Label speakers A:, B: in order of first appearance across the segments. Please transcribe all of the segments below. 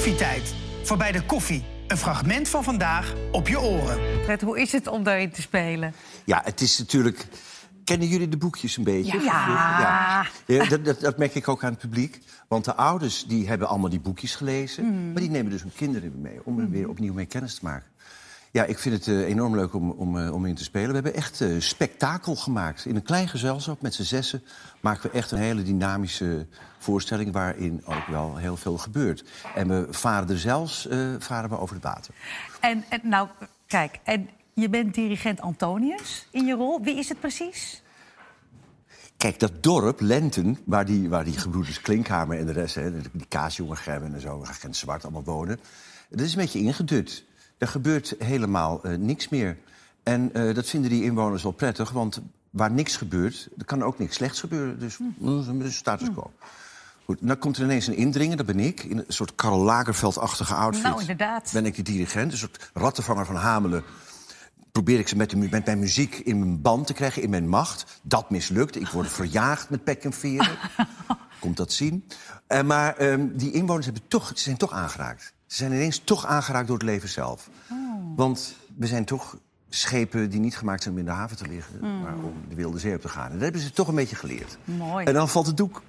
A: Koffietijd. Voorbij de koffie. Een fragment van vandaag op je oren.
B: Fred, hoe is het om daarin te spelen?
C: Ja, het is natuurlijk... Kennen jullie de boekjes een beetje?
B: Ja.
C: Ja. Ja, dat, dat, dat merk ik ook aan het publiek. Want de ouders die hebben allemaal die boekjes gelezen.
B: Hmm.
C: Maar die nemen dus hun kinderen mee om er weer opnieuw mee kennis te maken. Ja, ik vind het eh, enorm leuk om, om, eh, om in te spelen. We hebben echt eh, spektakel gemaakt. In een klein gezelschap met z'n zessen maken we echt een hele dynamische voorstelling... waarin ook wel heel veel gebeurt. En we varen er zelfs varen we over het water.
B: En, en nou, kijk, en je bent dirigent Antonius in je rol. Wie is het precies?
C: Kijk, dat dorp, Lenten, waar die, waar die gebroeders Klinkhamer en de rest... Hè, die kaasjongen Gerben en zo, agent Zwart allemaal wonen... dat is een beetje ingedut. Er gebeurt helemaal eh, niks meer. En eh, dat vinden die inwoners wel prettig, want waar niks gebeurt... er kan ook niks slechts gebeuren, dus mm, status quo. Goed, dan komt er ineens een indringer, dat ben ik... in een soort Karl Lagerfeld-achtige outfit.
B: Nou, inderdaad.
C: Ben ik de dirigent, een soort rattenvanger van Hamelen probeer ik ze met, de, met mijn muziek in mijn band te krijgen, in mijn macht. Dat mislukt. Ik word verjaagd met pek en veren. Komt dat zien. Eh, maar ehm, die inwoners hebben toch, ze zijn toch aangeraakt. Ze zijn ineens toch aangeraakt door het leven zelf. Want we zijn toch schepen die niet gemaakt zijn om in de haven te liggen... maar om de wilde zee op te gaan. En dat hebben ze toch een beetje geleerd.
B: Mooi.
C: En dan valt het doek.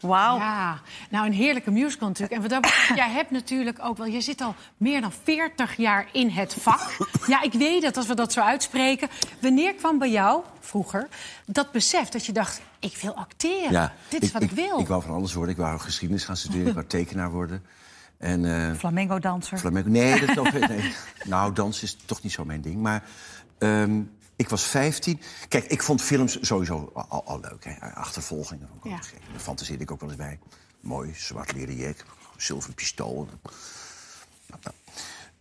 B: Wauw.
D: Ja, nou een heerlijke musical natuurlijk. En wat dat betreft, jij hebt natuurlijk ook wel... Je zit al meer dan 40 jaar in het vak. Ja, ik weet dat als we dat zo uitspreken. Wanneer kwam bij jou, vroeger, dat besef dat je dacht... ik wil acteren. Dit is wat ik, wil.
C: Ik wou van alles worden. Ik wou geschiedenis gaan studeren. Ik wou tekenaar worden. En, eh,
B: Flamengo-danser.
C: Flamenco. Nee, dat ook, nee. Nou, dans is toch niet zo mijn ding. Maar ehm, ik was 15. Kijk, ik vond films sowieso al, al leuk. Hè. Achtervolgingen.
D: Ja.
C: Daar fantaseerde ik ook wel eens bij. Mooi, zwart leren jek, zilveren pistool. Nou, nou.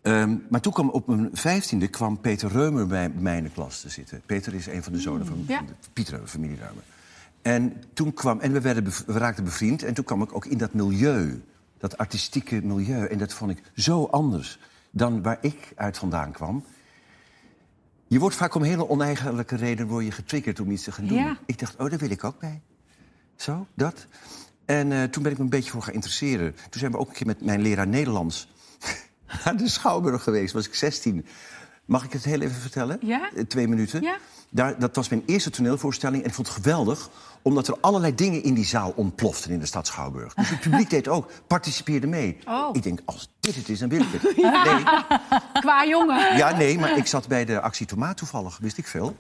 C: Ehm, maar toen kwam op mijn vijftiende kwam Peter Reumer bij mij in de klas te zitten. Peter is een van de zonen van,
D: ja.
C: van de Pieter Reumer, familie Reumer. En toen kwam, en we, werden we raakten bevriend. En toen kwam ik ook in dat milieu, dat artistieke milieu. En dat vond ik zo anders dan waar ik uit vandaan kwam. Je wordt vaak om hele oneigenlijke reden word je getriggerd om iets te gaan doen.
D: Ja.
C: Ik dacht, oh, daar wil ik ook bij. Zo, dat. En eh, toen ben ik me een beetje voor gaan interesseren. Toen zijn we ook een keer met mijn leraar Nederlands naar de Schouwburg geweest. Was ik 16. Mag ik het heel even vertellen?
D: Ja.
C: Eh, Twee minuten.
D: Ja.
C: Daar, dat was mijn eerste toneelvoorstelling. En ik vond het geweldig, omdat er allerlei dingen in die zaal ontploften in de stad Schouwburg. Dus het publiek deed ook, participeerde mee.
D: Oh.
C: Ik denk, als dit het is, dan wil ik het. Nee,
D: Qua jongen.
C: ja, nee, maar ik zat bij de actie Tomaat toevallig, wist ik veel.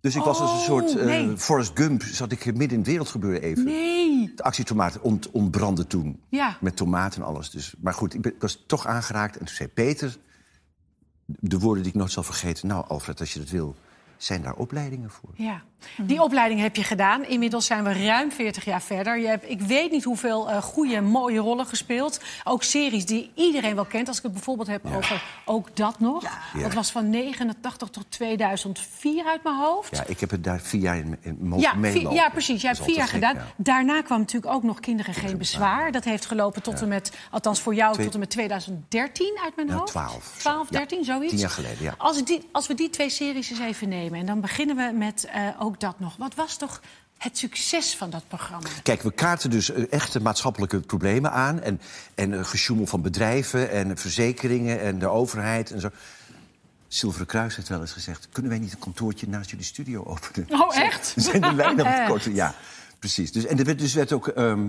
C: Dus ik was als een
D: Oh,
C: soort
D: nee.
C: Forrest Gump, zat ik midden in het wereldgebeuren even.
D: Nee.
C: De actie Tomaat ont, ontbrandde toen.
D: Ja.
C: Met tomaat en alles. Dus, maar goed, ik, ben- ik was toch aangeraakt. En toen zei Peter, de woorden die ik nooit zal vergeten... nou, Alfred, als je dat wil, zijn daar opleidingen voor.
D: Ja, die opleiding heb je gedaan. Inmiddels zijn we ruim 40 jaar verder. Je hebt, ik weet niet hoeveel eh goede, mooie rollen gespeeld. Ook series die iedereen wel kent. Als ik het bijvoorbeeld heb over Ook Dat Nog.
C: Ja.
D: Dat was van 89 tot 2004 uit mijn hoofd.
C: Ja, ik heb het daar vier jaar in, in mogen
D: Ja,
C: meelopen.
D: ja, precies. Jij hebt vier jaar gedaan. Daarna kwam natuurlijk ook nog Kinderen Geen Bezwaar. Dat heeft gelopen tot en met, althans voor jou,
C: Twee-
D: tot en met 2013 uit mijn hoofd.
C: 12.
D: 12,
C: Ja,
D: 13, zoiets.
C: tien jaar geleden, ja.
D: Als, die, als we die twee series eens even nemen... en dan beginnen we met Ook Dat Nog. Wat was toch het succes van dat programma?
C: Kijk, we kaarten dus eh, echte maatschappelijke problemen aan. En, en eh, gesjoemel van bedrijven en verzekeringen en de overheid en zo. Zilveren Kruis heeft wel eens gezegd... kunnen wij niet een kantoortje naast jullie studio openen?
D: Oh, echt?
C: Zijn de lijnen op het. Ja, precies. Dus, en er werd, dus werd ook... ehm,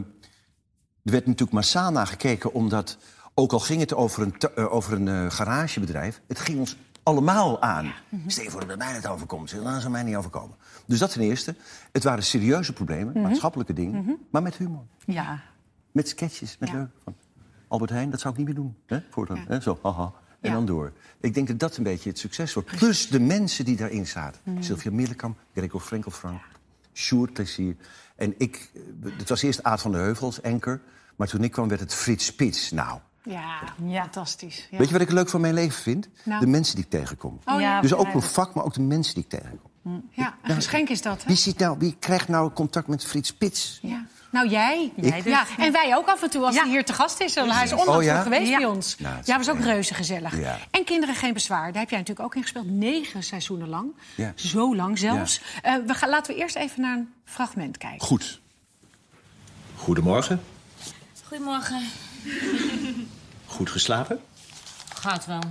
C: er werd natuurlijk massaal naar gekeken, omdat... ook al ging het over een, eh, over een garagebedrijf... het ging ons allemaal aan. Stel je voor dat mij het overkomt. Dan zou mij niet overkomen. Dus dat ten eerste. Het waren serieuze problemen, maatschappelijke dingen... maar met humor.
B: Ja.
C: Met sketches, met
D: Ja.
C: leuk. Van Albert Heijn, dat zou ik niet meer doen. Hè? Voortaan,
D: Ja.
C: hè? Zo, haha. En
D: Ja.
C: dan door. Ik denk dat dat een beetje het succes wordt. Plus de mensen die daarin zaten. Sylvia Middelkamp, Gregor Frenkelfrank, Sjoerd Plezier. En ik, eh, het was eerst Aad van der Heuvel als anker. Maar toen ik kwam werd het Frits Spits. Nou,
D: Ja,
B: Ja.
D: fantastisch. Ja.
C: weet je wat ik leuk van mijn leven vind?
D: Nou.
C: De mensen die ik tegenkom.
D: Oh, ja.
C: Dus ook mijn vak, maar ook de mensen die ik tegenkom.
D: ja, een geschenk is dat, hè?
C: Wie, ziet nou, wie krijgt nou contact met Frits Spits?
D: Ja. Nou, jij.
B: Jij dus.
D: Ja, en wij ook af en toe als
B: Ja.
D: hij hier te gast is. Hij is onlangs
C: Oh, ja?
D: geweest
B: Ja.
D: bij ons.
C: Nou,
D: ja, was ook reuze gezellig.
C: Ja.
D: En Kinderen Geen Bezwaar. Daar heb jij natuurlijk ook in gespeeld. Negen seizoenen lang.
C: Ja.
D: Zo lang zelfs. Eh, we gaan, laten we eerst even naar een fragment kijken.
C: Goed.
E: Goedemorgen.
F: Goedemorgen.
C: Goed geslapen?
E: Gaat wel.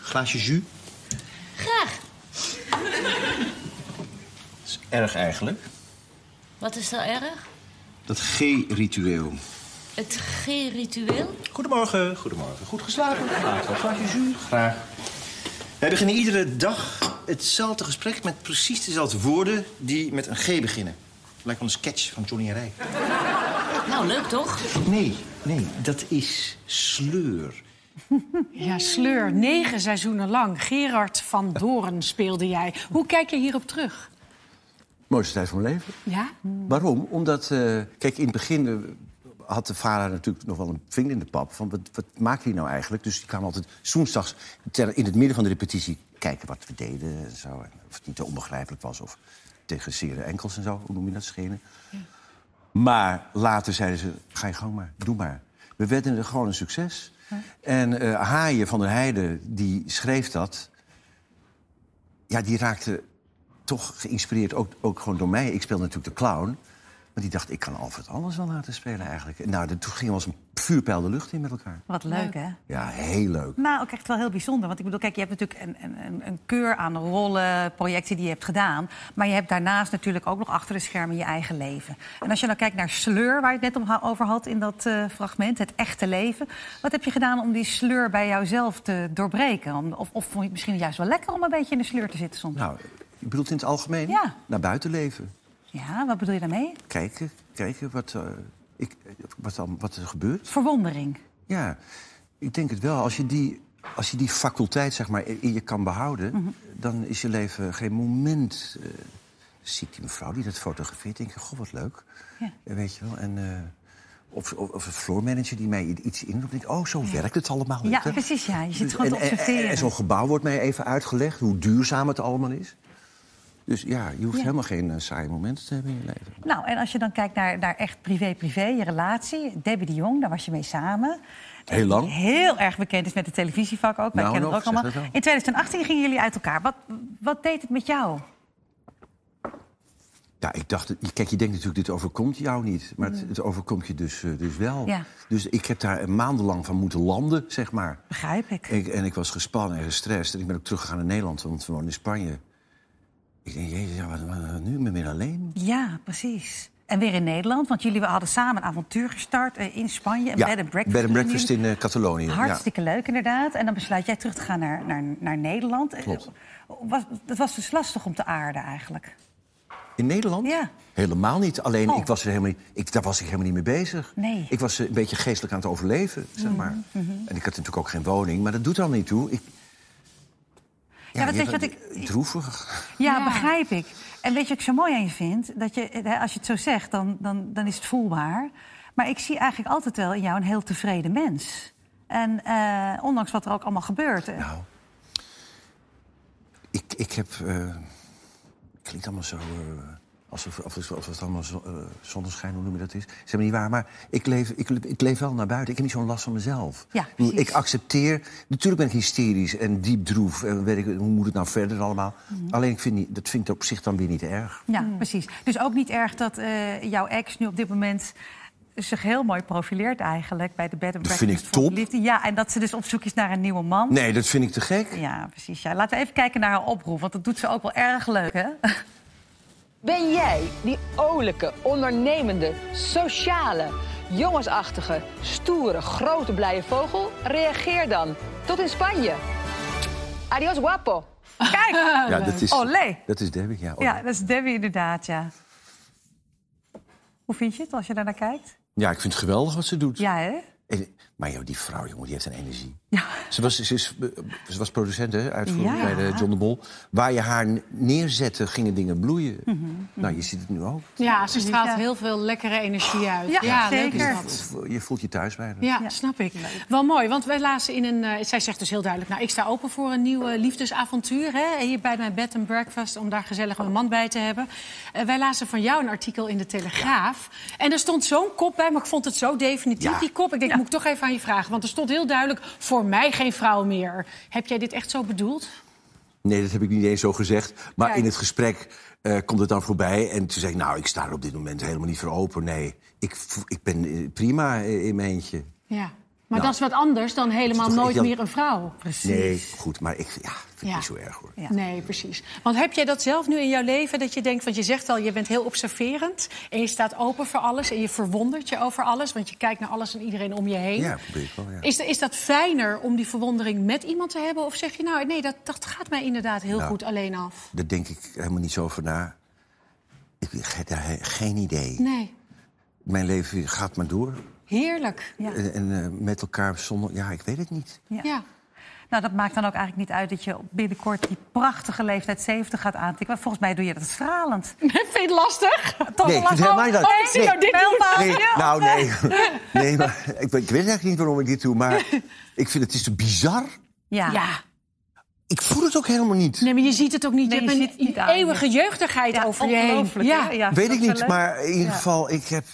C: Glaasje jus?
E: Graag.
C: Dat is erg eigenlijk.
E: Wat is nou erg?
C: Dat G-ritueel.
E: Het G-ritueel?
C: Goedemorgen, goedemorgen. Goed geslapen? Graag. Een glaasje jus? Graag. Wij beginnen iedere dag hetzelfde gesprek met precies dezelfde woorden die met een G beginnen. Lijkt wel een sketch van Johnny en Rij.
E: Nou, leuk toch?
C: Nee, nee, dat is sleur.
D: Ja, sleur. Negen seizoenen lang. Gerard van Doren speelde jij. Hoe kijk je hierop terug?
C: Mooiste tijd van mijn leven.
D: Ja?
C: Waarom? Omdat, eh, kijk, in het begin eh, had de vader natuurlijk nog wel een vinger in de pap. Van wat, wat maakt hij nou eigenlijk? Dus die kwam altijd woensdags in het midden van de repetitie kijken wat we deden en zo. Of het niet te onbegrijpelijk was of tegen zere enkels en zo. Hoe noem je dat schenen? Maar later zeiden ze, ga je gang maar, doe maar. We werden er gewoon een succes. En eh Haaien van der Heijden, die schreef dat. Ja, die raakte toch geïnspireerd, ook, ook gewoon door mij. Ik speelde natuurlijk de clown. Maar die dacht, ik kan Alfred anders wel laten spelen eigenlijk. En nou, toen gingen we als een vuurpijl de lucht in met elkaar.
B: Wat leuk, hè?
C: Ja, heel leuk.
B: Maar ook echt wel heel bijzonder. Want ik bedoel, kijk, je hebt natuurlijk een, een, een- een keur aan rollen, projecten die je hebt gedaan. Maar je hebt daarnaast natuurlijk ook nog achter de schermen je eigen leven. En als je nou kijkt naar sleur, waar je het net om- over had in dat eh, fragment, het echte leven. Wat heb je gedaan om die sleur bij jouzelf te doorbreken? Om- of, of vond je het misschien juist wel lekker om een beetje in de sleur te zitten soms?
C: Nou, je bedoelt in het algemeen?
B: Ja.
C: Naar buiten leven.
B: Ja, wat bedoel je daarmee?
C: Kijken, kijken wat, eh, ik, wat, dan, wat er gebeurt.
B: Verwondering.
C: Ja, ik denk het wel. Als je die, als je die faculteit zeg maar, in je kan behouden...
B: Mhm.
C: dan is je leven geen moment... eh zie ik die mevrouw die dat fotografeert, denk ik, goh, wat leuk.
B: Ja.
C: Eh, Weet je wel, en... eh, of, of, of een floormanager die mij iets inroept. denk ik, Oh, zo werkt het allemaal.
B: Ja,
C: je.
B: precies, ja. Je zit
C: Dus-
B: gewoon te
C: en, en-
B: observeren.
C: En, en zo'n gebouw wordt mij even uitgelegd, hoe duurzaam het allemaal is. Dus ja, je hoeft
B: Ja.
C: helemaal geen eh, saaie momenten te hebben in je leven.
B: Nou, en als je dan kijkt naar, naar echt privé-privé, je relatie. Debbie de Jong, daar was je mee samen.
C: Heel lang.
B: Die heel erg bekend is met het televisievak ook. Wij
C: Nou,
B: kennen het ook allemaal. In 2018 gingen jullie uit elkaar. Wat, wat deed het met jou?
C: Ja, ik dacht, kijk, je denkt natuurlijk, dit overkomt jou niet. Maar het, het overkomt je dus, eh, dus wel.
B: Ja.
C: Dus ik heb daar maandenlang van moeten landen, zeg maar.
B: Begrijp ik.
C: Ik, en ik was gespannen en gestrest. En ik ben ook teruggegaan naar Nederland, want we woonden in Spanje. Ik denk, jezus, ja, wat, wat nu? Ik ben weer alleen.
B: Ja, precies. En weer in Nederland, want jullie hadden samen een avontuur gestart eh, in Spanje. Een
C: Ja,
B: bed and breakfast.
C: bed and breakfast
B: jullie.
C: in eh, Catalonië. Ja.
B: Hartstikke leuk, inderdaad. En dan besluit jij terug te gaan naar, naar, naar Nederland. Eh,
C: Klopt.
B: Was, het was dus lastig om te aarden eigenlijk.
C: In Nederland?
B: Ja.
C: Helemaal niet. Alleen,
B: Oh.
C: ik was er helemaal niet, ik, daar was ik helemaal niet mee bezig.
B: Nee. Mhm,
C: Ik was een beetje geestelijk aan het overleven, zeg maar. En ik had natuurlijk ook geen woning, maar dat doet al niet toe. Ik,
B: Ja,
C: je
B: weet je wat ik-
C: Droevig.
B: Ja,
D: Ja.
B: begrijp ik. En weet je wat ik zo mooi aan je vind? Dat je, eh, als je het zo zegt, dan, dan, dan is het voelbaar. Maar ik zie eigenlijk altijd wel in jou een heel tevreden mens. En eh, ondanks wat er ook allemaal gebeurt. eh,
C: Nou, ik, ik heb... eh klinkt allemaal zo... eh, alsof, alsof, alsof het allemaal zo, eh, zonneschijn, hoe noem je dat is. Is helemaal niet waar, maar ik leef, ik, ik leef wel naar buiten. Ik heb niet zo'n last van mezelf.
B: Ja,
C: Ik bedoel,
B: precies.
C: ik accepteer... Natuurlijk ben ik hysterisch en diep droef. En weet ik, hoe moet het nou verder allemaal?
B: Mhm.
C: Alleen, ik vind niet, dat vind ik op zich dan weer niet erg.
B: Ja, precies. Dus ook niet erg dat eh, jouw ex nu op dit moment zich heel mooi profileert eigenlijk bij de bed and
C: Dat vind ik top.
B: Liefde. Ja, en dat ze dus op zoek is naar een nieuwe man.
C: Nee, dat vind ik te gek.
B: Ja, precies. Ja. Laten we even kijken naar haar oproep, want dat doet ze ook wel erg leuk, hè?
F: Ben jij die olijke, ondernemende, sociale, jongensachtige, stoere, grote blije vogel? Reageer dan. Tot in Spanje. Adios guapo.
B: Kijk!
C: Ja, dat is,
B: Olé!
C: dat is Debbie, ja.
B: Ja, dat is Debbie inderdaad, ja. Hoe vind je het als je daar naar kijkt?
C: Ja, ik vind het geweldig wat ze doet.
B: Ja, hè?
C: En- maar joh, die vrouw, jongen, die heeft een energie.
B: Ja.
C: Ze was, ze, is, eh, ze was producent, hè, uitvoerend
B: Ja.
C: bij de John de Mol. Waar je haar neerzette, gingen dingen bloeien.
B: Mhm,
C: Nou, je ziet het nu ook.
D: Ja, ze straalt
B: Ja.
D: heel veel lekkere energie uit.
B: Ja, zeker.
D: dat.
C: Je voelt je thuis bij haar.
D: Ja, snap ik. Wel mooi, want wij lazen in een... eh, zij zegt dus heel duidelijk... nou, ik sta open voor een nieuw eh, liefdesavontuur... Hè, hier bij mijn bed and breakfast... om daar gezellig een man bij te hebben. Eh, wij lazen van jou een artikel in de Telegraaf. En er stond zo'n kop bij, maar ik vond het zo definitief,
C: Ja.
D: die kop. Ik denk, moet ik toch even aan je vragen. Want er stond heel duidelijk... voor mij geen vrouw meer. Heb jij dit echt zo bedoeld?
C: Nee, dat heb ik niet eens zo gezegd. Maar
D: Kijk.
C: in het gesprek eh, komt het dan voorbij. En toen zei ik, nou, ik sta er op dit moment helemaal niet voor open. Nee, ik, ik ben eh, prima eh, in mijn eentje.
D: Ja. Maar
C: Nou,
D: dat is wat anders dan helemaal nooit meer een vrouw.
B: Precies.
C: Nee, goed, maar ik ja, vind het
D: Ja.
C: niet zo erg hoor.
B: Ja.
D: Nee, precies. Want heb jij dat zelf nu in jouw leven? Dat je denkt, want je zegt al, je bent heel observerend. En je staat open voor alles. En je verwondert je over alles. Want je kijkt naar alles en iedereen om je heen.
C: Ja, probeer ik wel, ja.
D: Is, is dat fijner om die verwondering met iemand te hebben? Of zeg je, nou, nee, dat, dat gaat mij inderdaad heel
C: Nou.
D: goed alleen af?
C: Daar denk ik helemaal niet zo over na. Ik heb daar geen idee.
D: Nee.
C: Mijn leven gaat maar door.
D: Heerlijk.
B: Ja.
C: En, en, eh, met elkaar zonder... Ja, ik weet het niet.
B: Ja.
D: Ja.
B: Nou, dat maakt dan ook eigenlijk niet uit dat je binnenkort die prachtige leeftijd 70 gaat aantikken. Maar volgens mij doe je dat stralend.
D: Vind je het lastig?
B: Toch
C: Nee, ik dat-
D: Oh, ik zie
C: Nee.
D: jou dit doen.
C: Nee, nou nee. nee maar ik, weet- ik weet eigenlijk niet waarom ik dit doe. Maar ik vind het is te bizar.
B: Ja.
D: Ja.
C: Ik voel het ook helemaal niet.
D: Nee, maar je ziet het ook niet.
B: Nee,
D: je
B: je
D: hebt een
B: niet aan je.
D: eeuwige jeugdigheid
B: Ja,
D: over je heen. Ja.
B: Ja,
C: Weet ik niet, maar in ieder geval, ik heb...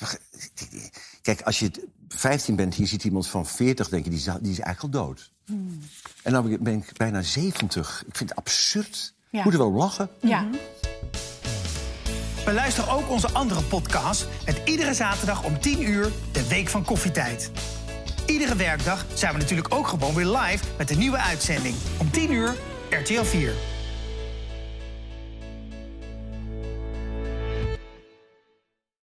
C: Kijk, als je 15 bent, hier ziet iemand van 40, denk je, die is, die is eigenlijk al dood.
B: Hmm.
C: En dan ben ik bijna 70. Ik vind het absurd.
D: Ja.
C: Moet er wel lachen.
D: Ja.
A: Beluister ook onze andere podcast met iedere zaterdag om 10 uur de Week van Koffietijd. Iedere werkdag zijn we natuurlijk ook gewoon weer live met een nieuwe uitzending. Om 10 uur RTL 4.